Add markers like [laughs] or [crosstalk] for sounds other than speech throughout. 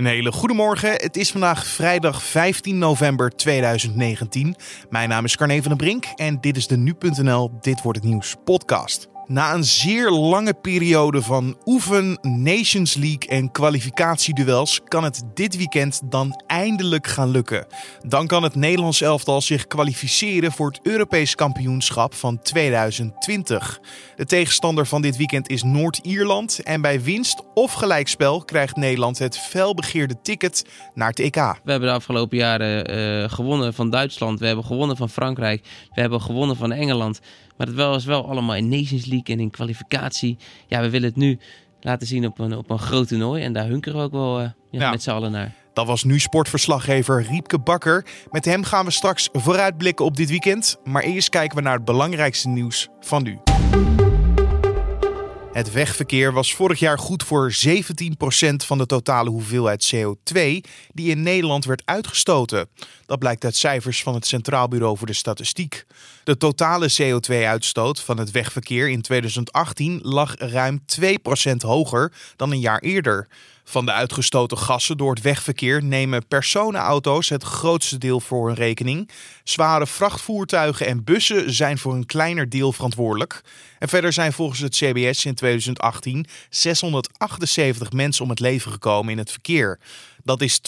Een hele goede morgen. Het is vandaag vrijdag 15 november 2019. Mijn naam is Carne van den Brink en dit is de Nu.nl Dit Wordt Het Nieuws podcast. Na een zeer lange periode van oefen, Nations League en kwalificatieduels kan het dit weekend dan eindelijk gaan lukken. Dan kan het Nederlands elftal zich kwalificeren voor het Europees kampioenschap van 2020. De tegenstander van dit weekend is Noord-Ierland en bij winst of gelijkspel krijgt Nederland het felbegeerde ticket naar het EK. We hebben de afgelopen jaren uh, gewonnen van Duitsland, we hebben gewonnen van Frankrijk, we hebben gewonnen van Engeland. Maar het was wel allemaal in Nations League en in kwalificatie. Ja, we willen het nu laten zien op een, op een groot toernooi. En daar hunkeren we ook wel uh, ja, met z'n allen naar. Dat was nu sportverslaggever Riepke Bakker. Met hem gaan we straks vooruitblikken op dit weekend. Maar eerst kijken we naar het belangrijkste nieuws van nu. Het wegverkeer was vorig jaar goed voor 17% van de totale hoeveelheid CO2 die in Nederland werd uitgestoten. Dat blijkt uit cijfers van het Centraal Bureau voor de Statistiek. De totale CO2-uitstoot van het wegverkeer in 2018 lag ruim 2% hoger dan een jaar eerder. Van de uitgestoten gassen door het wegverkeer nemen personenauto's het grootste deel voor hun rekening. Zware vrachtvoertuigen en bussen zijn voor een kleiner deel verantwoordelijk. En verder zijn volgens het CBS in 2018 678 mensen om het leven gekomen in het verkeer. Dat is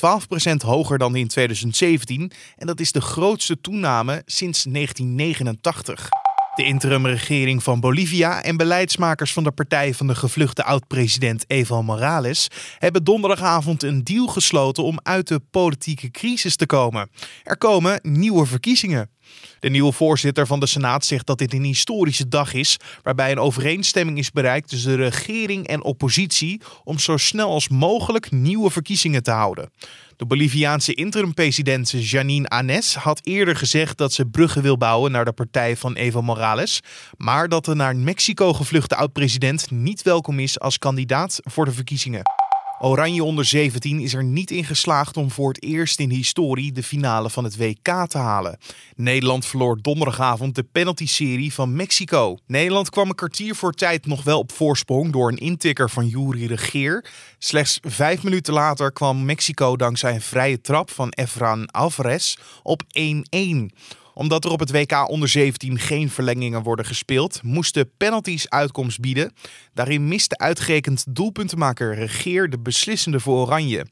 12% hoger dan in 2017 en dat is de grootste toename sinds 1989. De interimregering van Bolivia en beleidsmakers van de partij van de gevluchte oud-president Evo Morales hebben donderdagavond een deal gesloten om uit de politieke crisis te komen. Er komen nieuwe verkiezingen. De nieuwe voorzitter van de Senaat zegt dat dit een historische dag is, waarbij een overeenstemming is bereikt tussen de regering en oppositie om zo snel als mogelijk nieuwe verkiezingen te houden. De Boliviaanse interim-president Janine Anes had eerder gezegd dat ze bruggen wil bouwen naar de partij van Evo Morales, maar dat de naar Mexico gevluchte oud-president niet welkom is als kandidaat voor de verkiezingen. Oranje onder 17 is er niet in geslaagd om voor het eerst in historie de finale van het WK te halen. Nederland verloor donderdagavond de penalty-serie van Mexico. Nederland kwam een kwartier voor tijd nog wel op voorsprong door een intikker van Yuri Regeer. Slechts vijf minuten later kwam Mexico dankzij een vrije trap van Efran Alvarez op 1-1 omdat er op het WK onder 17 geen verlengingen worden gespeeld, moesten penalties uitkomst bieden. Daarin miste uitgerekend doelpuntenmaker Regeer de beslissende voor Oranje.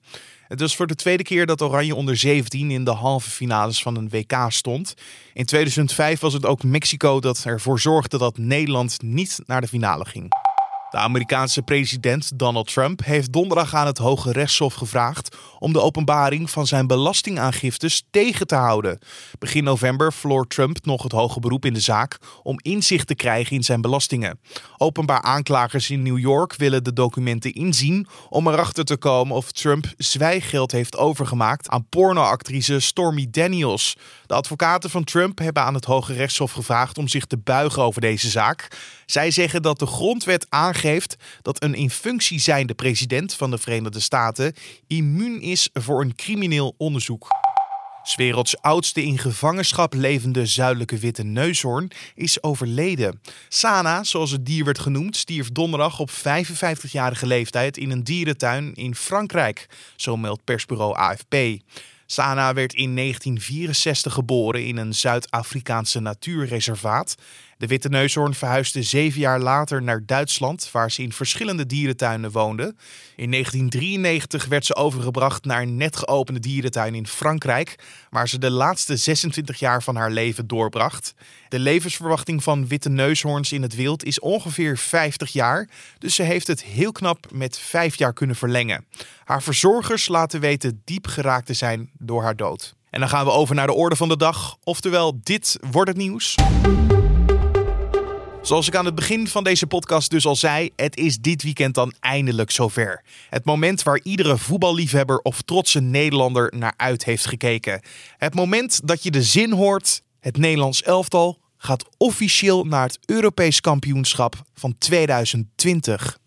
Het was voor de tweede keer dat Oranje onder 17 in de halve finales van een WK stond. In 2005 was het ook Mexico dat ervoor zorgde dat Nederland niet naar de finale ging. De Amerikaanse president Donald Trump heeft donderdag aan het Hoge Rechtshof gevraagd om de openbaring van zijn belastingaangiftes tegen te houden. Begin november verloor Trump nog het hoge beroep in de zaak om inzicht te krijgen in zijn belastingen. Openbaar aanklagers in New York willen de documenten inzien om erachter te komen of Trump zwijggeld heeft overgemaakt aan pornoactrice Stormy Daniels. De advocaten van Trump hebben aan het Hoge Rechtshof gevraagd om zich te buigen over deze zaak. Zij zeggen dat de grondwet aangeeft dat een in functie zijnde president van de Verenigde Staten immuun is voor een crimineel onderzoek. S werelds oudste in gevangenschap levende zuidelijke witte neushoorn is overleden. Sana, zoals het dier werd genoemd, stierf donderdag op 55-jarige leeftijd in een dierentuin in Frankrijk, zo meldt persbureau AFP. Sana werd in 1964 geboren in een Zuid-Afrikaanse natuurreservaat. De witte neushoorn verhuisde zeven jaar later naar Duitsland, waar ze in verschillende dierentuinen woonde. In 1993 werd ze overgebracht naar een net geopende dierentuin in Frankrijk, waar ze de laatste 26 jaar van haar leven doorbracht. De levensverwachting van witte neushoorns in het wild is ongeveer 50 jaar, dus ze heeft het heel knap met vijf jaar kunnen verlengen. Haar verzorgers laten weten diep geraakt te zijn door haar dood. En dan gaan we over naar de orde van de dag, oftewel dit wordt het nieuws. Zoals ik aan het begin van deze podcast dus al zei, het is dit weekend dan eindelijk zover. Het moment waar iedere voetballiefhebber of trotse Nederlander naar uit heeft gekeken. Het moment dat je de zin hoort, het Nederlands elftal gaat officieel naar het Europees kampioenschap van 2020.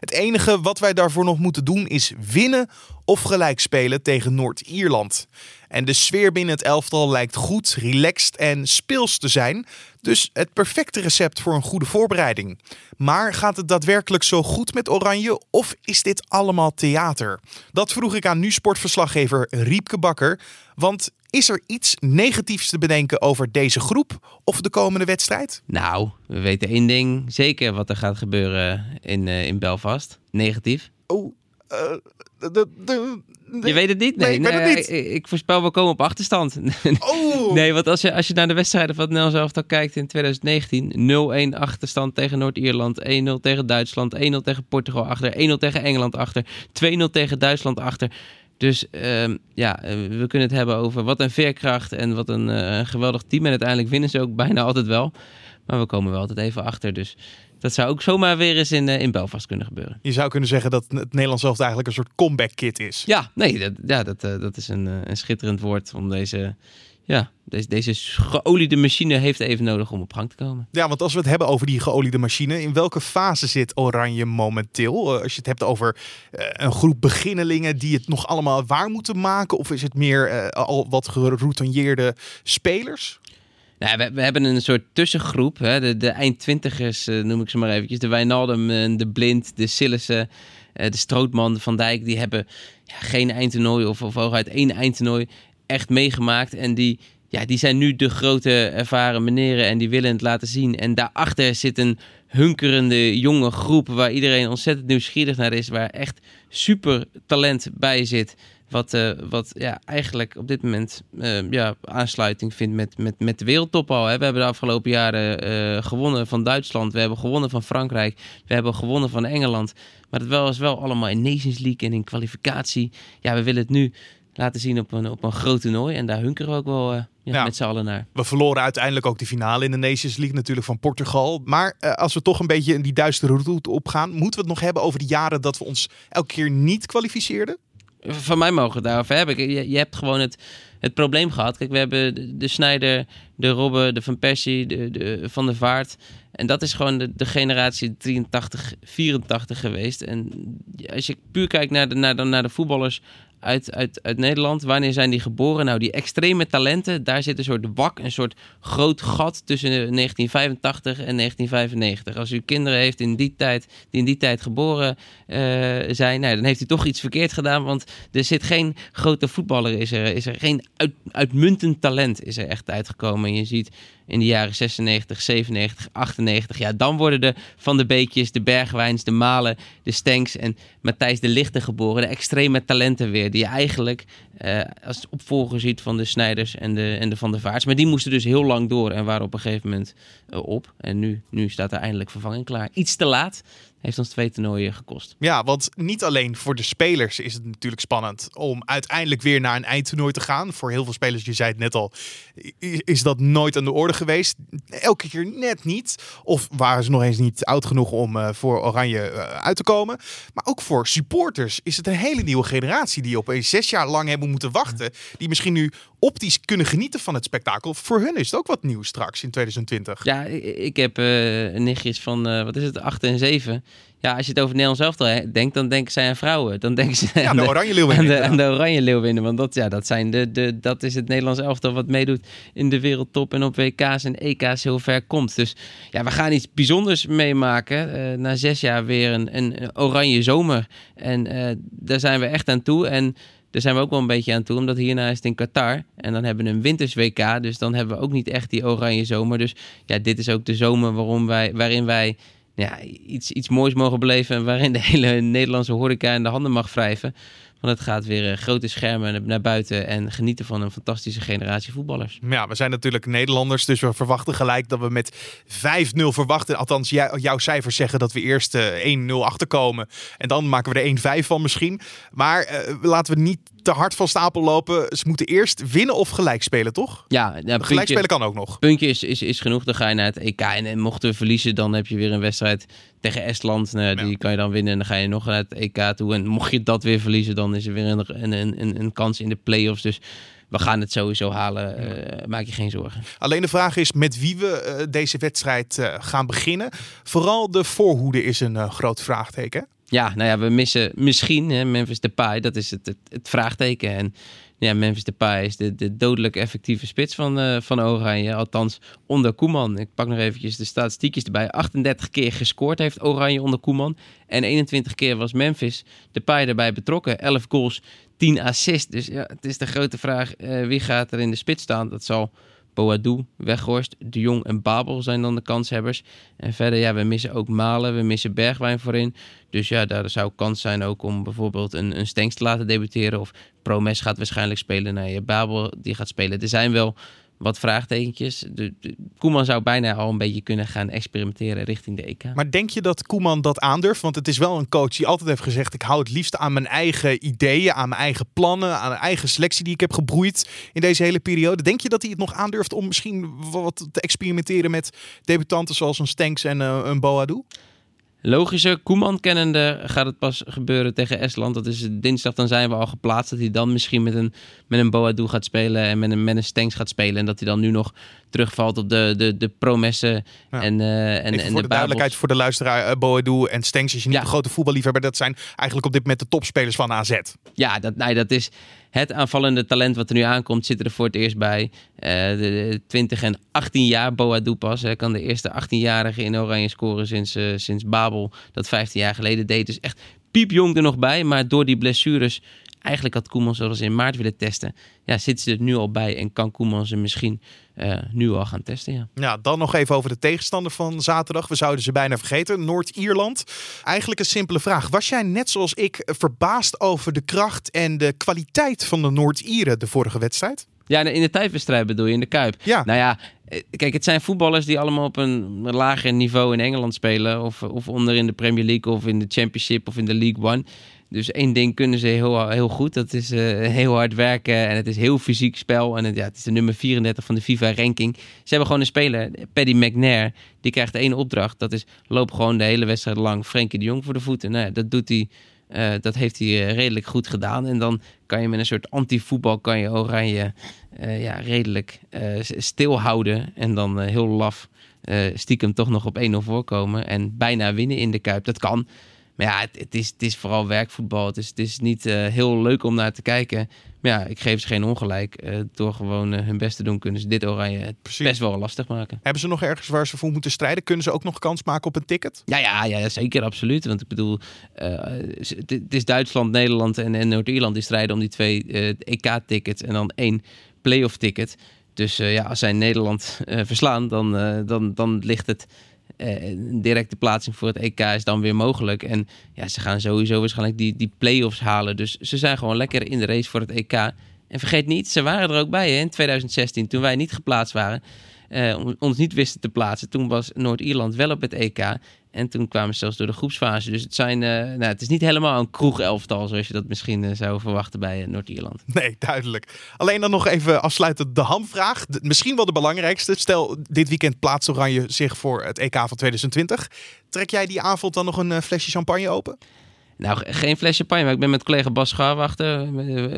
Het enige wat wij daarvoor nog moeten doen is winnen of gelijk spelen tegen Noord-Ierland. En de sfeer binnen het elftal lijkt goed, relaxed en speels te zijn. Dus het perfecte recept voor een goede voorbereiding. Maar gaat het daadwerkelijk zo goed met Oranje of is dit allemaal theater? Dat vroeg ik aan nu sportverslaggever Riepke Bakker. Want is er iets negatiefs te bedenken over deze groep of de komende wedstrijd? Nou, we weten één ding zeker wat er gaat gebeuren in, uh, in Belfast. Negatief. Oh, uh, de, de, je weet het niet? Nee, nee ik weet het niet. Ik, ik, voorspel, we komen op achterstand. [laughs] Oh. nee, want als je, als je naar de wedstrijden van het Nederlands elftal kijkt in 2019... 0-1 achterstand tegen Noord-Ierland, 1-0 tegen Duitsland... 1-0 tegen Portugal achter, 1-0 tegen Engeland achter... 2-0 tegen Duitsland achter... Dus uh, ja, eh, we kunnen het hebben over wat een veerkracht en wat een uh, geweldig team. En uiteindelijk winnen ze ook bijna altijd wel. Maar we komen wel altijd even achter. Dus dat zou ook zomaar weer eens in, uh, in Belfast kunnen gebeuren. Je zou kunnen zeggen dat het Nederlands zelf eigenlijk een soort comeback kit is. Ja, nee, dat, ja, dat, uh, dat is een, een schitterend woord om deze, ja, deze, deze geoliede machine heeft even nodig om op gang te komen. Ja, want als we het hebben over die geoliede machine, in welke fase zit Oranje momenteel? als je het hebt over een groep beginnelingen die het nog allemaal waar moeten maken, of is het meer al wat geroutineerde spelers? Nou, we, we, hebben een soort tussengroep. Hè? De, de eindtwintigers noem ik ze maar eventjes. De Wijnaldum, de Blind, de Sillissen, de Strootman, de Van Dijk. Die hebben ja, geen eindtoernooi of, of hooguit één eindtoernooi echt meegemaakt. En die, ja, die zijn nu de grote ervaren meneren en die willen het laten zien. En daarachter zit een hunkerende jonge groep waar iedereen ontzettend nieuwsgierig naar is. Waar echt super talent bij zit. Wat, uh, wat ja, eigenlijk op dit moment uh, ja, aansluiting vindt met, met, met de wereldtop al. Hè. We hebben de afgelopen jaren uh, gewonnen van Duitsland. We hebben gewonnen van Frankrijk. We hebben gewonnen van Engeland. Maar dat was wel allemaal in Nations League en in kwalificatie. Ja, we willen het nu laten zien op een, op een groot toernooi. En daar hunkeren we ook wel ja, ja. met z'n allen naar. We verloren uiteindelijk ook de finale in de Nations League natuurlijk van Portugal. Maar als we toch een beetje in die duistere route opgaan... moeten we het nog hebben over de jaren dat we ons elke keer niet kwalificeerden? Van mij mogen het daarover hebben. Je, je hebt gewoon het, het probleem gehad. Kijk, we hebben de, de Snijder, de Robben, de Van Persie, de, de Van der Vaart. En dat is gewoon de, generatie 83, 84 geweest. En als je puur kijkt naar de, naar naar de voetballers uit, uit, uit Nederland. Wanneer zijn die geboren? Nou, die extreme talenten, daar zit een soort wak, een soort groot gat tussen 1985 en 1995. Als u kinderen heeft in die tijd, die in die tijd geboren uh, zijn, nou, dan heeft u toch iets verkeerd gedaan. Want er zit geen grote voetballer, is er, is er geen uit, uitmuntend talent is er echt uitgekomen. En je ziet in de jaren 96, 97, 98. Ja, dan worden de Van de Beekjes, de Bergwijns, de Malen, de Stenks en Matthijs de Lichte geboren. De extreme talenten weer, die je eigenlijk uh, als opvolger ziet van de Snijders en de, en de Van der Vaarts. Maar die moesten dus heel lang door en waren op een gegeven moment uh, op. En nu, nu staat er eindelijk vervanging klaar. Iets te laat heeft ons twee toernooien gekost. Ja, want niet alleen voor de spelers is het natuurlijk spannend om uiteindelijk weer naar een eindtoernooi te gaan. Voor heel veel spelers, je zei het net al, is dat nooit aan de orde geweest. Elke keer net niet. Of waren ze nog eens niet oud genoeg om uh, voor Oranje uh, uit te komen. Maar ook voor supporters is het een hele nieuwe generatie die opeens zes jaar lang hebben moeten wachten. Die misschien nu optisch kunnen genieten van het spektakel. Voor hun is het ook wat nieuws straks in 2020. Ja, ik, heb uh, nichtjes van, uh, wat is het, 8 en 7. Ja, als je het over Nederland zelf denkt, dan denken zij aan vrouwen. Dan denken ze ja, aan de, de Oranje Leeuwinnen. Aan de, aan de Oranje Leeuwinnen. Want dat, ja, dat, zijn de, de, dat is het Nederlands elftal wat meedoet in de wereldtop en op WK's en EK's heel ver komt. Dus ja, we gaan iets bijzonders meemaken. Uh, na zes jaar weer een, een oranje zomer. En daar zijn we echt aan toe. En daar zijn we ook wel een beetje aan toe, omdat hierna is het in Qatar. En dan hebben we een winters WK, dus dan hebben we ook niet echt die oranje zomer. Dus ja, dit is ook de zomer waarom wij, waarin wij ja, iets, iets moois mogen beleven... en waarin de hele Nederlandse horeca in de handen mag wrijven. Want het gaat weer grote schermen naar buiten en genieten van een fantastische generatie voetballers. Ja, we zijn natuurlijk Nederlanders, dus we verwachten gelijk dat we met 5-0 verwachten. Althans, jouw cijfers zeggen dat we eerst uh, 1-0 achterkomen. En dan maken we er 1-5 van misschien. Maar uh, laten we niet te hard van stapel lopen. Ze moeten eerst winnen of gelijk spelen, toch? Ja, puntje, gelijk spelen kan ook nog. Puntje is, is, is genoeg. Dan ga je naar het EK. En, en mochten we verliezen, dan heb je weer een wedstrijd tegen Estland. Nou, die ja. kan je dan winnen. En dan ga je nog naar het EK toe. En mocht je dat weer verliezen, dan is er weer een, een, een, een kans in de play-offs. Dus we gaan het sowieso halen. Uh, maak je geen zorgen. Alleen de vraag is met wie we uh, deze wedstrijd uh, gaan beginnen. Vooral de voorhoede is een groot vraagteken. Ja, nou ja, we missen misschien hè, Memphis Depay. Dat is het, het, vraagteken. En ja, Memphis Depay is de, de dodelijk effectieve spits van, uh, van Oranje. Althans, onder Koeman. Ik pak nog eventjes de statistiekjes erbij. 38 keer gescoord heeft Oranje onder Koeman. En 21 keer was Memphis Depay erbij betrokken. 11 goals, 10 assists. Dus ja, het is de grote vraag, uh, wie gaat er in de spits staan? Dat zal Boadou, Weghorst, De Jong en Babel zijn dan de kanshebbers. En verder, ja, we missen ook Malen, we missen Bergwijn voorin. Dus ja, daar zou kans zijn ook om bijvoorbeeld een, een Stenks te laten debuteren. Of Promes gaat waarschijnlijk spelen. je Babel die gaat spelen. Er zijn wel wat vraagtekentjes. De, Koeman zou bijna al een beetje kunnen gaan experimenteren richting de EK. Maar denk je dat Koeman dat aandurft? Want het is wel een coach die altijd heeft gezegd: ik hou het liefst aan mijn eigen ideeën, aan mijn eigen plannen, aan mijn eigen selectie die ik heb gebroeid in deze hele periode. Denk je dat hij het nog aandurft om misschien wat te experimenteren met debutanten zoals een Stenks en uh, een Boadu? Logische, Koeman kennende gaat het pas gebeuren tegen Estland. Dat is dinsdag, dan zijn we al geplaatst. Dat hij dan misschien met een, met een Boadu gaat spelen en met een, met een Stenks gaat spelen. En dat hij dan nu nog terugvalt op de, de, de promessen en, uh, en, en voor de, duidelijkheid voor de luisteraar, uh, Boadu en Stenks is je niet ja. een grote voetballiefhebber. Dat zijn eigenlijk op dit moment de topspelers van AZ. Ja, dat, nee, dat is het aanvallende talent wat er nu aankomt, zit er voor het eerst bij. Uh, de, de 20 en 18 jaar Boadu pas. Hij kan de eerste 18-jarige in Oranje scoren sinds, uh, sinds Babel. Dat 15 jaar geleden deed. Dus echt piepjong er nog bij. Maar door die blessures Eigenlijk had Koeman zoals in maart willen testen. Ja, zit ze er nu al bij en kan Koeman ze misschien uh, nu al gaan testen. Ja. ja, dan nog even over de tegenstander van zaterdag. We zouden ze bijna vergeten. Noord-Ierland. Eigenlijk een simpele vraag. Was jij net zoals ik verbaasd over de kracht en de kwaliteit van de Noord-Ieren de vorige wedstrijd? Ja, in de tijdwedstrijd bedoel je, in de Kuip. Ja. Nou ja, kijk, het zijn voetballers die allemaal op een lager niveau in Engeland spelen. Of, of onder in de Premier League of in de Championship of in de League One. Dus één ding kunnen ze heel, heel goed. Dat is uh, heel hard werken en het is heel fysiek spel. En het, ja, het is de nummer 34 van de FIFA-ranking. Ze hebben gewoon een speler, Paddy McNair. Die krijgt één opdracht. Dat is loop gewoon de hele wedstrijd lang Frenkie de Jong voor de voeten. Nou, ja, dat doet hij... Uh, dat heeft hij uh, redelijk goed gedaan. En dan kan je met een soort anti-voetbal kan je Oranje uh, ja, redelijk stilhouden. En dan heel laf stiekem toch nog op 1-0 voorkomen. En bijna winnen in de Kuip. Dat kan. Maar ja, het, het, is, het is vooral werkvoetbal. Het is, het is niet heel leuk om naar te kijken. Maar ja, ik geef ze geen ongelijk. Uh, door gewoon uh, hun best te doen kunnen ze dit oranje Precies. best wel lastig maken. Hebben ze nog ergens waar ze voor moeten strijden? Kunnen ze ook nog kans maken op een ticket? Ja, ja, ja zeker, absoluut. Want ik bedoel, het is Duitsland, Nederland en, en Noord-Ierland die strijden om die twee EK-tickets en dan één playoff ticket. Dus ja, als zij Nederland verslaan, dan, dan, dan ligt het een directe plaatsing voor het EK is dan weer mogelijk. En ja, ze gaan sowieso waarschijnlijk die, die play-offs halen. Dus ze zijn gewoon lekker in de race voor het EK. En vergeet niet, ze waren er ook bij hè, in 2016, toen wij niet geplaatst waren. Uh, ons niet wisten te plaatsen. Toen was Noord-Ierland wel op het EK. En toen kwamen ze zelfs door de groepsfase. Dus het, zijn, uh, nou, het is niet helemaal een kroegelftal zoals je dat misschien uh, zou verwachten bij Noord-Ierland. [laughs] Nee, duidelijk. Alleen dan nog even afsluitend de hamvraag. De, misschien wel de belangrijkste. Stel, dit weekend plaatst Oranje zich voor het EK van 2020. Trek jij die avond dan nog een flesje champagne open? Nou, geen flesje champagne, maar ik ben met collega Bas Scharwachter.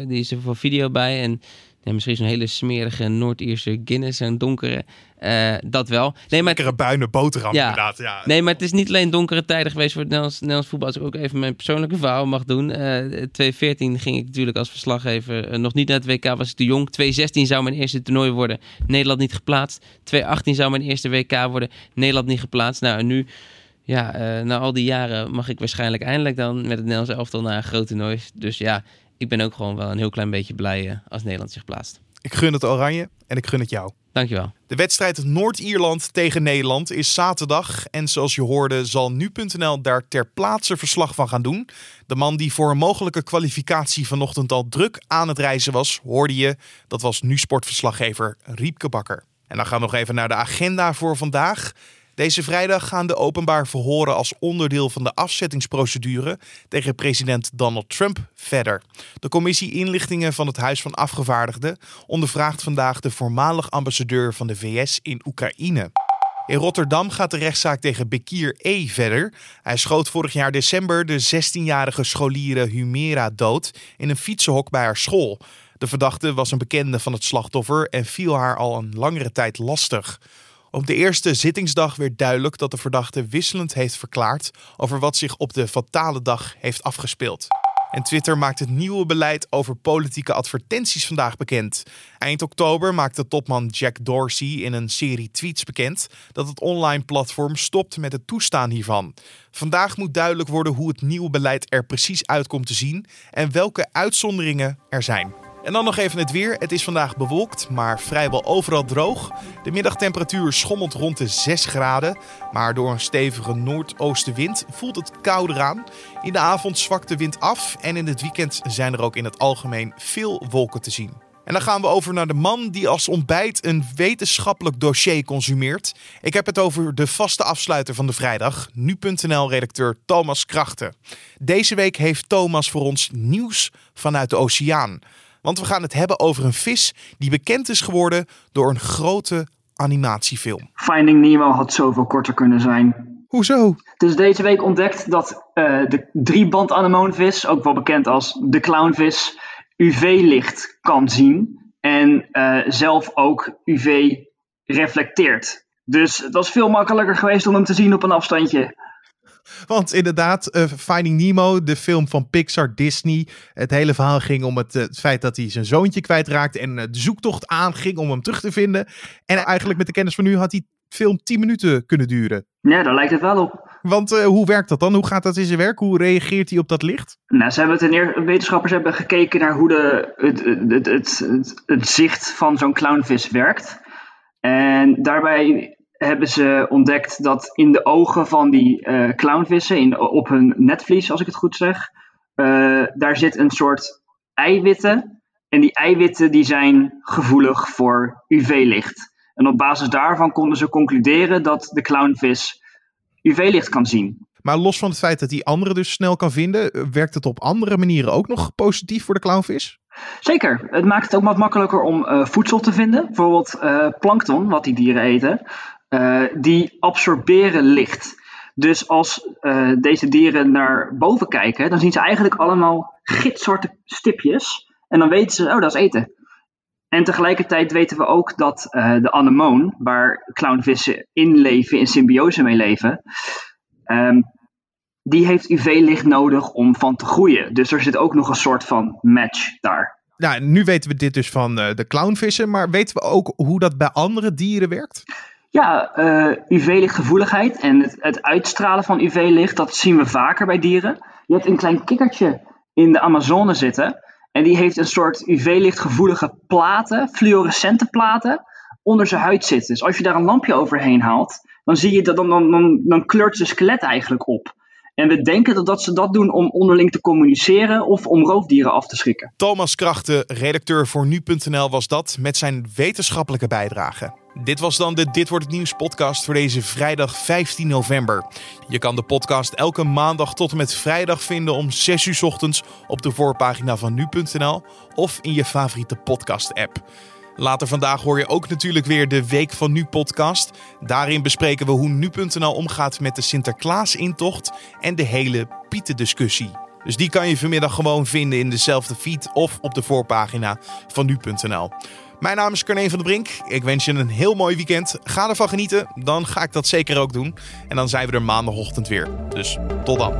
Die is er voor video bij en ja, misschien zo'n hele smerige Noord-Ierse Guinness, een donkere. Uh, dat wel. Nee, maar Lekkere buine boterham ja. inderdaad. Ja. Nee, maar het is niet alleen donkere tijden geweest voor het Nederlands, Nederlands voetbal. Als ik ook even mijn persoonlijke verhaal mag doen. Uh, 2014 ging ik natuurlijk als verslaggever uh, nog niet naar het WK, was ik te jong. 2016 zou mijn eerste toernooi worden. Nederland niet geplaatst. 2018 zou mijn eerste WK worden. Nederland niet geplaatst. Nou, en nu... Ja, na al die jaren mag ik waarschijnlijk eindelijk dan met het Nederlands elftal naar een groot toernooi. Dus ja, ik ben ook gewoon wel een heel klein beetje blij uh, als Nederland zich plaatst. Ik gun het Oranje en ik gun het jou. Dankjewel. De wedstrijd Noord-Ierland tegen Nederland is zaterdag. En zoals je hoorde zal nu.nl daar ter plaatse verslag van gaan doen. De man die voor een mogelijke kwalificatie vanochtend al druk aan het reizen was, hoorde je. Dat was nu sportverslaggever Riepke Bakker. En dan gaan we nog even naar de agenda voor vandaag. Deze vrijdag gaan de openbaar verhoren als onderdeel van de afzettingsprocedure tegen president Donald Trump verder. De commissie inlichtingen van het Huis van Afgevaardigden ondervraagt vandaag de voormalig ambassadeur van de VS in Oekraïne. In Rotterdam gaat de rechtszaak tegen Bekir E. verder. Hij schoot vorig jaar december de 16-jarige scholiere Humera dood in een fietsenhok bij haar school. De verdachte was een bekende van het slachtoffer en viel haar al een langere tijd lastig. Op de eerste zittingsdag werd duidelijk dat de verdachte wisselend heeft verklaard over wat zich op de fatale dag heeft afgespeeld. En Twitter maakt het nieuwe beleid over politieke advertenties vandaag bekend. Eind oktober maakte topman Jack Dorsey in een serie tweets bekend dat het online platform stopt met het toestaan hiervan. Vandaag moet duidelijk worden hoe het nieuwe beleid er precies uitkomt te zien en welke uitzonderingen er zijn. En dan nog even het weer. Het is vandaag bewolkt, maar vrijwel overal droog. De middagtemperatuur schommelt rond de 6 graden. Maar door een stevige noordoostenwind voelt het kouder aan. In de avond zwakt de wind af. En in het weekend zijn er ook in het algemeen veel wolken te zien. En dan gaan we over naar de man die als ontbijt een wetenschappelijk dossier consumeert. Ik heb het over de vaste afsluiter van de vrijdag, nu.nl-redacteur Thomas Krachten. Deze week heeft Thomas voor ons nieuws vanuit de oceaan. Want we gaan het hebben over een vis die bekend is geworden door een grote animatiefilm. Finding Nemo had zoveel korter kunnen zijn. Hoezo? Dus deze week ontdekt dat uh, de drieband anemoonvis, ook wel bekend als de clownvis, UV-licht kan zien. En uh, zelf ook UV reflecteert. Dus dat is veel makkelijker geweest om hem te zien op een afstandje. Want inderdaad, uh, Finding Nemo, de film van Pixar, Disney. Het hele verhaal ging om het, uh, het feit dat hij zijn zoontje kwijtraakte. En uh, de zoektocht aanging om hem terug te vinden. En eigenlijk met de kennis van nu had die film 10 minuten kunnen duren. Ja, daar lijkt het wel op. Want hoe werkt dat dan? Hoe gaat dat in zijn werk? Hoe reageert hij op dat licht? Nou, ze hebben ten eerste, wetenschappers hebben gekeken naar hoe de, het, het, het, het, het zicht van zo'n clownvis werkt. En daarbij hebben ze ontdekt dat in de ogen van die uh, clownvissen, in, op hun netvlies, als ik het goed zeg, uh, daar zit een soort eiwitten. En die eiwitten die zijn gevoelig voor UV-licht. En op basis daarvan konden ze concluderen dat de clownvis UV-licht kan zien. Maar los van het feit dat die anderen dus snel kan vinden, werkt het op andere manieren ook nog positief voor de clownvis? Zeker. Het maakt het ook wat makkelijker om uh, voedsel te vinden. Bijvoorbeeld uh, plankton, wat die dieren eten. Uh, die absorberen licht. Dus als uh, deze dieren naar boven kijken, dan zien ze eigenlijk allemaal gitzwarte stipjes. En dan weten ze, oh, dat is eten. En tegelijkertijd weten we ook dat uh, de anemoon, waar clownvissen in leven, in symbiose mee leven, um, die heeft UV-licht nodig om van te groeien. Dus er zit ook nog een soort van match daar. Nou, nu weten we dit dus van de clownvissen, maar weten we ook hoe dat bij andere dieren werkt? Ja, uh, UV-lichtgevoeligheid en het, het, uitstralen van UV-licht, dat zien we vaker bij dieren. Je hebt een klein kikkertje in de Amazone zitten en die heeft een soort UV-lichtgevoelige platen, fluorescente platen, onder zijn huid zitten. Dus als je daar een lampje overheen haalt, dan zie je dat dan, dan, dan, dan kleurt zijn skelet eigenlijk op. En we denken dat, dat ze dat doen om onderling te communiceren of om roofdieren af te schrikken. Thomas Krachten, redacteur voor nu.nl, was dat met zijn wetenschappelijke bijdrage. Dit was dan de Dit wordt het nieuws podcast voor deze vrijdag 15 november. Je kan de podcast elke maandag tot en met vrijdag vinden om 6 uur ochtends op de voorpagina van nu.nl of in je favoriete podcast app. Later vandaag hoor je ook natuurlijk weer de Week van Nu podcast. Daarin bespreken we hoe nu.nl omgaat met de Sinterklaas-intocht en de hele Pieten-discussie. Dus die kan je vanmiddag gewoon vinden in dezelfde feed of op de voorpagina van nu.nl. Mijn naam is Carne van der Brink. Ik wens je een heel mooi weekend. Ga ervan genieten. Dan ga ik dat zeker ook doen. En dan zijn we er maandagochtend weer. Dus tot dan.